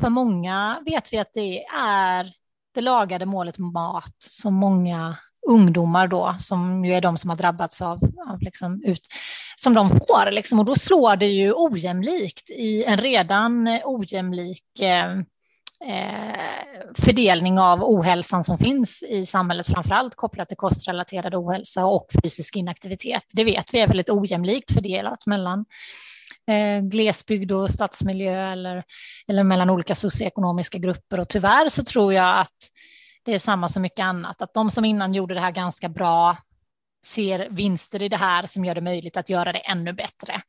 för många vet vi att det är det lagade målet mat som många ungdomar då, som ju är de som har drabbats av, av liksom ut, som de får. Liksom. Och då slår det ju ojämlikt i en redan ojämlik Eh, Eh, fördelning av ohälsan som finns i samhället, framförallt kopplat till kostrelaterad ohälsa och fysisk inaktivitet. Det vet vi är väldigt ojämlikt fördelat mellan eh, glesbygd och stadsmiljö eller, eller mellan olika socioekonomiska grupper. Och tyvärr så tror jag att det är samma som mycket annat, att de som innan gjorde det här ganska bra ser vinster i det här som gör det möjligt att göra det ännu bättre.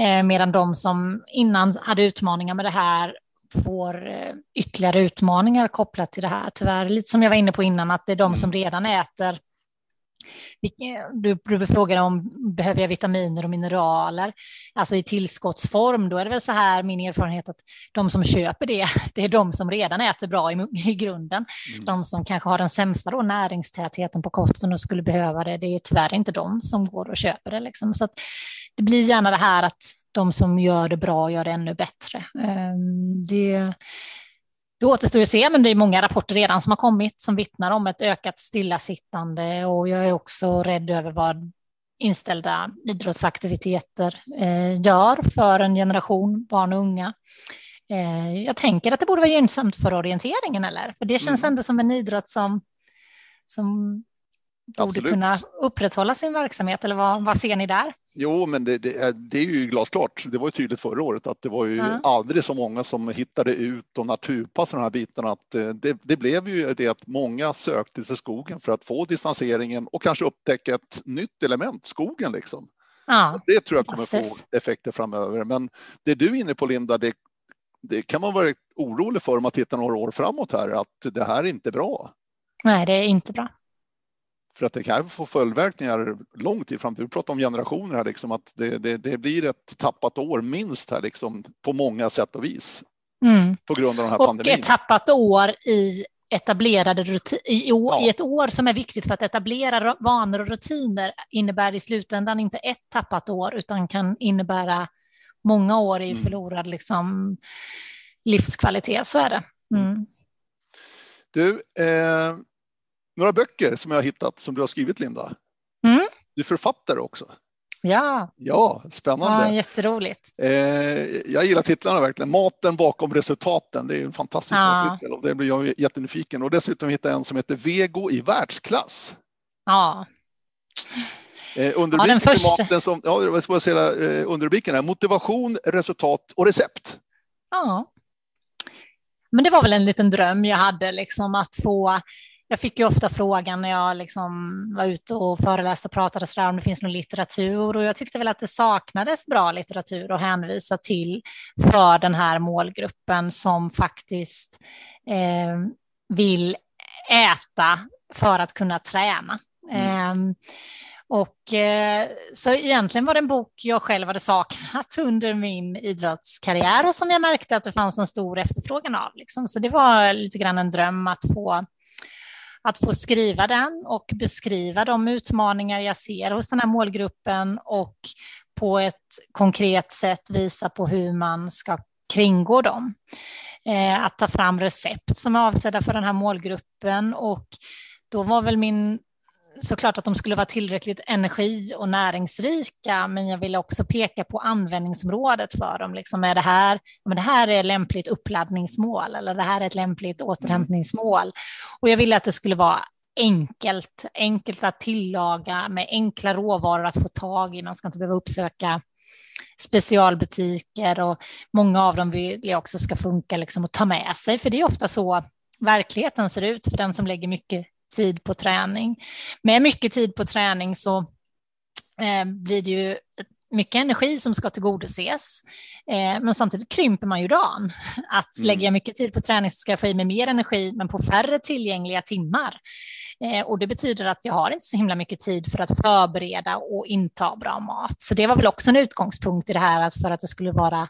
Eh, medan de som innan hade utmaningar med det här får eh, ytterligare utmaningar kopplat till det här. Tyvärr, lite som jag var inne på innan, att det är de som mm. redan äter du, du frågar om behöver jag vitaminer och mineraler, alltså i tillskottsform, då är det väl så här min erfarenhet att de som köper det, det är de som redan äter bra i, i grunden. Mm. De som kanske har den sämsta då, näringstätheten på kosten och skulle behöva det, det är tyvärr inte de som går och köper det. Liksom. Så det blir gärna det här att de som gör det bra gör det ännu bättre. Ehm, det, det återstår att se, men det är många rapporter redan som har kommit som vittnar om ett ökat stillasittande och jag är också rädd över vad inställda idrottsaktiviteter eh, gör för en generation barn och unga. Eh, jag tänker att det borde vara gynnsamt för orienteringen, eller? För det känns mm. ändå som en idrott som som borde Absolut. kunna upprätthålla sin verksamhet eller vad, vad ser ni där? Jo, men det, det, är, det är ju glasklart. Det var ju tydligt förra året att det var ju ja. aldrig så många som hittade ut och naturpassade de här bitarna. Att eh, det, det, blev ju det att många sökte sig skogen för att få distanseringen och kanske upptäcka ett nytt element, skogen liksom. Ja, det tror jag kommer få effekter framöver. Men det du är inne på Linda, det, det kan man vara orolig för om man tittar några år framåt här, att det här är inte bra. Nej, det är inte bra. För att det kan få följdverkningar långt i framtiden. Vi pratar om generationer här, liksom, att det, det, det, blir ett tappat år minst här liksom, på många sätt och vis. Mm. På grund av den här och pandemin. Och ett tappat år i etablerade rutiner, i, ja. i, ett år som är viktigt för att etablera vanor och rutiner innebär i slutändan inte ett tappat år utan kan innebära många år i mm. förlorad liksom, livskvalitet. Så är det. Mm. mm. Du, eh, några böcker som jag har hittat som du har skrivit Linda. Mm. Du är författare också. Ja. Ja, spännande. Ja, jätteroligt. Eh, jag gillar titlarna verkligen. Maten bakom resultaten. Det är en fantastisk ja. titel och det blir jag jättenyfiken. Och dessutom hittade jag en som heter Vego i världsklass. Ja. Eh, underrubriken ja, första... maten som, ja, jag ska säga, eh, underrubriken är motivation, resultat och recept. Ja. Men det var väl en liten dröm jag hade, liksom att få jag fick ju ofta frågan när jag liksom var ute och föreläste och pratade så där, om det finns någon litteratur och jag tyckte väl att det saknades bra litteratur att hänvisa till för den här målgruppen som faktiskt eh, vill äta för att kunna träna. Mm. Eh, och eh, så egentligen var det en bok jag själv hade saknat under min idrottskarriär och som jag märkte att det fanns en stor efterfrågan av. Liksom. Så det var lite grann en dröm att få att få skriva den och beskriva de utmaningar jag ser hos den här målgruppen och på ett konkret sätt visa på hur man ska kringgå dem. Eh, att ta fram recept som är avsedda för den här målgruppen och då var väl min såklart att de skulle vara tillräckligt energi och näringsrika, men jag ville också peka på användningsområdet för dem. Liksom är det här, men det här är lämpligt uppladdningsmål eller det här är ett lämpligt återhämtningsmål. Och jag ville att det skulle vara enkelt, enkelt att tillaga med enkla råvaror att få tag i. Man ska inte behöva uppsöka specialbutiker och många av dem vill jag också ska funka liksom att ta med sig, för det är ofta så verkligheten ser ut för den som lägger mycket tid på träning. Med mycket tid på träning så eh, blir det ju mycket energi som ska tillgodoses. Eh, men samtidigt krymper man ju dagen. Att mm. lägger jag mycket tid på träning så ska jag få i mig mer energi, men på färre tillgängliga timmar. Eh, och det betyder att jag har inte så himla mycket tid för att förbereda och inta bra mat. Så det var väl också en utgångspunkt i det här, att för att det skulle vara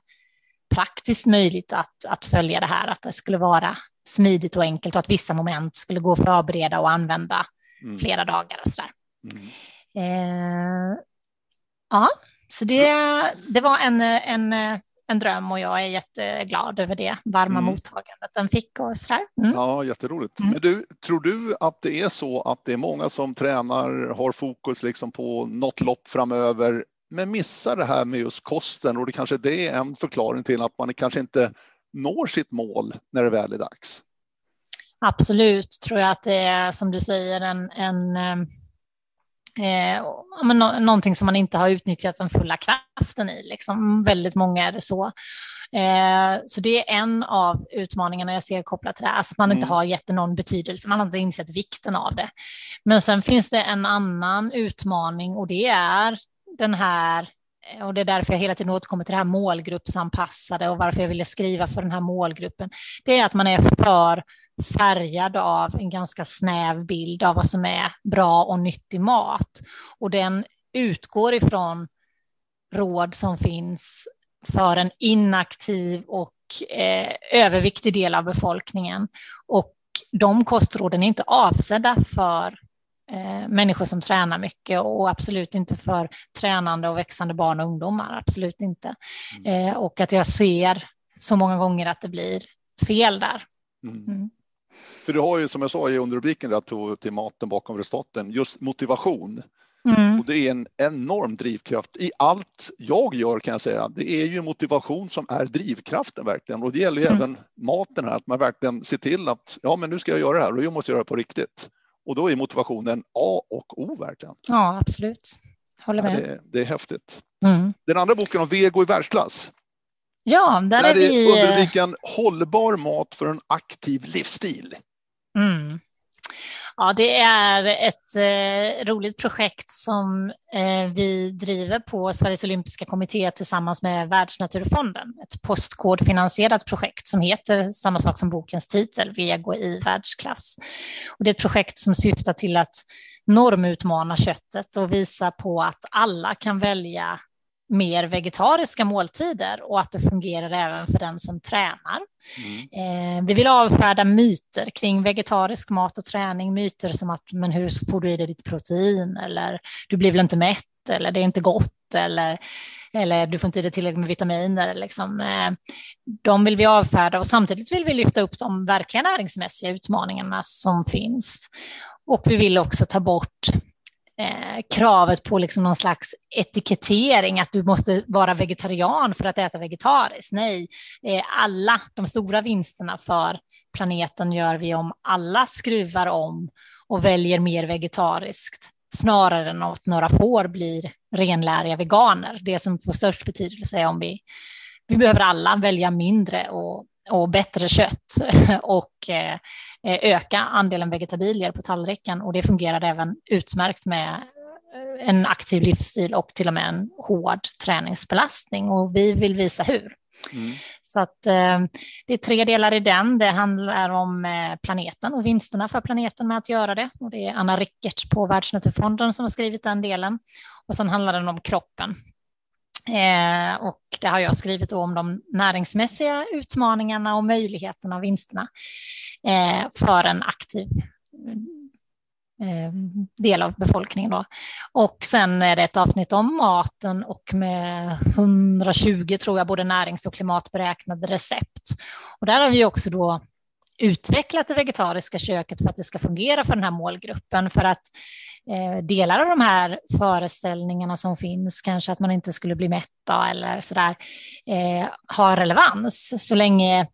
praktiskt möjligt att, att följa det här, att det skulle vara smidigt och enkelt och att vissa moment skulle gå att förbereda och använda mm. flera dagar och sådär. Mm. Eh, ja, så det, det var en, en, en dröm och jag är jätteglad över det varma mm. mottagandet den fick och sådär. Mm. Ja, jätteroligt. Mm. Men du, tror du att det är så att det är många som tränar, har fokus liksom på något lopp framöver, men missar det här med just kosten och det kanske det är en förklaring till att man kanske inte når sitt mål när det väl är dags? Absolut, tror jag att det är som du säger en, en eh, men no någonting som man inte har utnyttjat den fulla kraften i. Liksom. Väldigt många är det så. Eh, så det är en av utmaningarna jag ser kopplat till det, alltså att man inte mm. har gett någon betydelse, man har inte insett vikten av det. Men sen finns det en annan utmaning och det är den här eh, och det är därför jag hela tiden återkommer till det här målgruppsanpassade och varför jag ville skriva för den här målgruppen. Det är att man är för färgad av en ganska snäv bild av vad som är bra och nyttig mat. Och den utgår ifrån råd som finns för en inaktiv och eh, överviktig del av befolkningen. Och de kostråden är inte avsedda för eh, människor som tränar mycket och absolut inte för tränande och växande barn och ungdomar, absolut inte. Mm. Eh, och att jag ser så många gånger att det blir fel där. Mm. Mm. För du har ju som jag sa i underrubriken där till maten bakom resultaten, just motivation. Mm. Och det är en enorm drivkraft i allt jag gör kan jag säga. Det är ju motivation som är drivkraften verkligen och det gäller ju mm. även maten här, att man verkligen ser till att ja, men nu ska jag göra det här och jag måste göra det på riktigt. Och då är motivationen A och O verkligen. Ja, absolut. Håller med. Ja, det, det, är häftigt. Mm. Den andra boken om vego i världsklass. Ja, där, där är vi... Under rubriken Hållbar mat för en aktiv livsstil. Mm. Ja, det är ett eh, roligt projekt som eh, vi driver på Sveriges olympiska kommitté tillsammans med Världsnaturfonden. Ett postkodfinansierat projekt som heter samma sak som bokens titel, Vego i världsklass. Och det är ett projekt som syftar till att normutmana köttet och visa på att alla kan välja mer vegetariska måltider och att det fungerar även för den som tränar. Mm. Eh, vi vill avfärda myter kring vegetarisk mat och träning, myter som att men hur får du i dig ditt protein eller du blir väl inte mätt eller det är inte gott eller, eller du får inte i dig tillräckligt med vitaminer. Liksom. Eh, de vill vi avfärda och samtidigt vill vi lyfta upp de verkliga näringsmässiga utmaningarna som finns. Och vi vill också ta bort eh, kravet på liksom någon slags etikettering, att du måste vara vegetarian för att äta vegetariskt. Nej, eh, alla de stora vinsterna för planeten gör vi om alla skruvar om och väljer mer vegetariskt snarare än att några får blir renläriga veganer. Det som får störst betydelse är om vi, vi behöver alla välja mindre och, och bättre kött och eh, Eh, öka andelen vegetabilier på tallriken och det fungerar även utmärkt med eh, en aktiv livsstil och till och med en hård träningsbelastning och vi vill visa hur. Mm. Så att eh, det är tre delar i den. Det handlar om eh, planeten och vinsterna för planeten med att göra det. Och det är Anna Rickert på Världsnaturfonden som har skrivit den delen. Och sen handlar den om kroppen. Eh, och det har jag skrivit om de näringsmässiga utmaningarna och möjligheterna och vinsterna eh, för en aktiv eh, del av befolkningen. Då. Och sen är det ett avsnitt om maten och med 120 tror jag både närings och klimatberäknade recept. Och där har vi också då utvecklat det vegetariska köket för att det ska fungera för den här målgruppen. För att eh, delar av de här föreställningarna som finns, kanske att man inte skulle bli mätt eller sådär, eh, har relevans så länge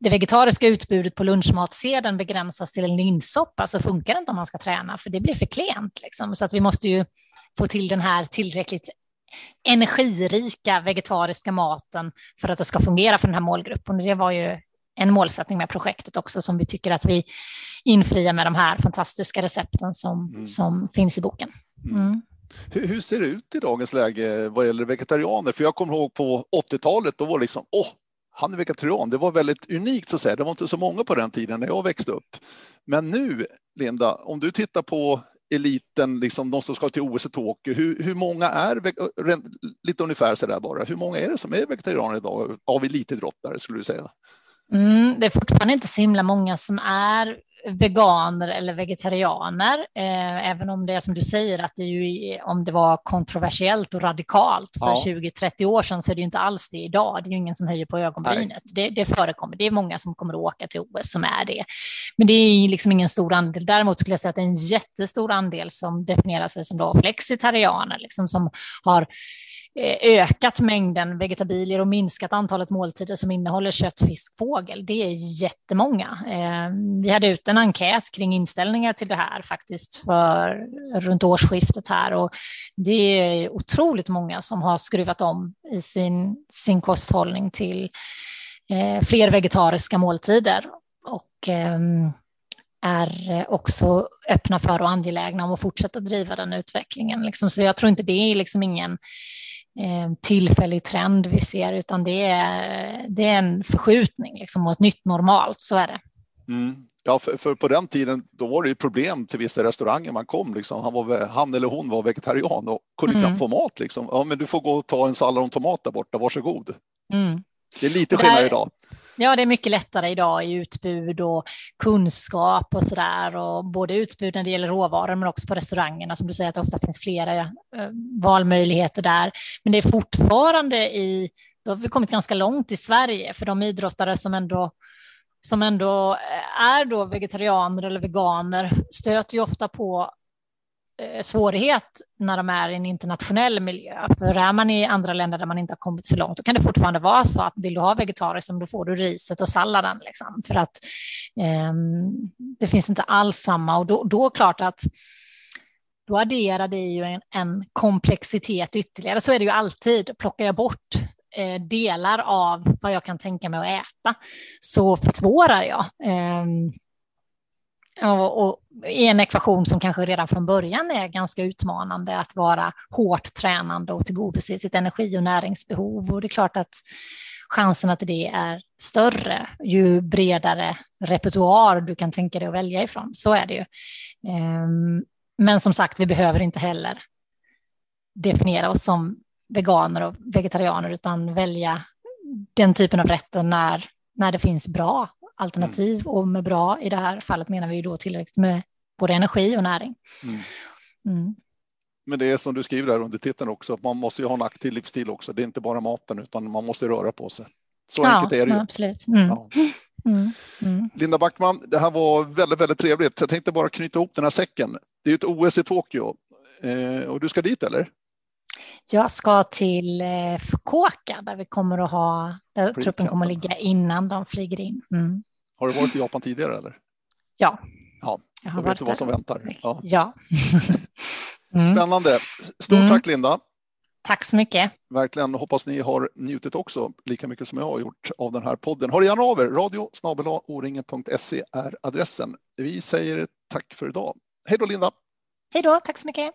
det vegetariska utbudet på lunchmatsedeln begränsas till en linssoppa så funkar det inte om man ska träna, för det blir för klent. Liksom. Så att vi måste ju få till den här tillräckligt energirika vegetariska maten för att det ska fungera för den här målgruppen. Det var ju en målsättning med projektet också som vi tycker att vi infriar med de här fantastiska recepten som, mm. som finns i boken. Mm. mm. Hur, hur, ser det ut i dagens läge vad gäller vegetarianer? För jag kommer ihåg på 80-talet, då var det liksom, åh, han är vegetarian. Det var väldigt unikt så att säga. Det var inte så många på den tiden när jag växte upp. Men nu, Linda, om du tittar på eliten, liksom de som ska till OS i Tokyo, hur, hur många är, lite ungefär så där bara, hur många är det som är vegetarianer idag av elitidrottare skulle du säga? Mm, det är fortfarande inte så himla många som är veganer eller vegetarianer, eh, även om det är som du säger att det ju, om det var kontroversiellt och radikalt för ja. 20-30 år sedan så är det ju inte alls det idag. Det är ju ingen som höjer på ögonbrynet. Det, det, förekommer. Det är många som kommer att åka till OS som är det. Men det är liksom ingen stor andel. Däremot skulle jag säga att det är en jättestor andel som definierar sig som då flexitarianer, liksom som har Eh, ökat mängden vegetabilier och minskat antalet måltider som innehåller kött, fisk, fågel. Det är jättemånga. Eh, vi hade ut en enkät kring inställningar till det här faktiskt för runt årsskiftet här och det är otroligt många som har skruvat om i sin, sin kosthållning till eh, fler vegetariska måltider och ehm, är också öppna för och angelägna om att fortsätta driva den utvecklingen. Liksom. Så jag tror inte det är liksom ingen tillfällig trend vi ser, utan det är, det är en förskjutning liksom, och ett nytt normalt, så är det. Mm. Ja, för, för, på den tiden då var det ju problem till vissa restauranger man kom. Liksom. Han, var, han eller hon var vegetarian och kunde knappt mm. få mat. Liksom. Ja, men du får gå och ta en sallad och tomat där borta, varsågod. Mm. Det är lite skillnad idag. Ja, det är mycket lättare idag i utbud och kunskap och så där. Och både utbud när det gäller råvaror men också på restaurangerna som du säger att det ofta finns flera eh, valmöjligheter där. Men det är fortfarande i, då har vi kommit ganska långt i Sverige för de idrottare som ändå som ändå är då vegetarianer eller veganer stöter ju ofta på eh, Eh, svårighet när de är i en internationell miljö. För är man i andra länder där man inte har kommit så långt, då kan det fortfarande vara så att vill du ha vegetariskt, då får du riset och salladen. Liksom, för att eh, det finns inte alls samma. Och då, då klart att då adderar det ju en, en, komplexitet ytterligare. Så är det ju alltid. Plockar jag bort eh, delar av vad jag kan tänka mig att äta så försvårar jag. Eh, och, och i en ekvation som kanske redan från början är ganska utmanande att vara hårt tränande och tillgodose sitt energi och näringsbehov. Och det är klart att chansen att det är större ju bredare repertoar du kan tänka dig att välja ifrån. Så är det ju. Ehm, men som sagt, vi behöver inte heller definiera oss som veganer och vegetarianer utan välja den typen av rätter när, när det finns bra alternativ. Mm. Och med bra i det här fallet menar vi då tillräckligt med både energi och näring. Mm. Mm. Men det är som du skriver där under titeln också, man måste ju ha en aktiv livsstil också. Det är inte bara maten utan man måste röra på sig. Så ja, enkelt är det ju. Absolut. Mm. Ja. Mm. Mm. Linda Backman, det här var väldigt, väldigt trevligt. Jag tänkte bara knyta ihop den här säcken. Det är ett OS i Tokyo eh, och du ska dit eller? Jag ska till eh, Fukuoka där vi kommer att ha, där truppen kommer att ligga innan de flyger in. Mm. Har du varit i Japan tidigare eller? Ja. Ja, då vet du vad som väntar. Ja. ja. mm. Spännande. Stort mm. tack Linda. Tack så mycket. Verkligen hoppas ni har njutit också lika mycket som jag har gjort av den här podden. Hör gärna av er. Radio oringen.se är adressen. Vi säger tack för idag. Hej då Linda. Hej då, tack så mycket.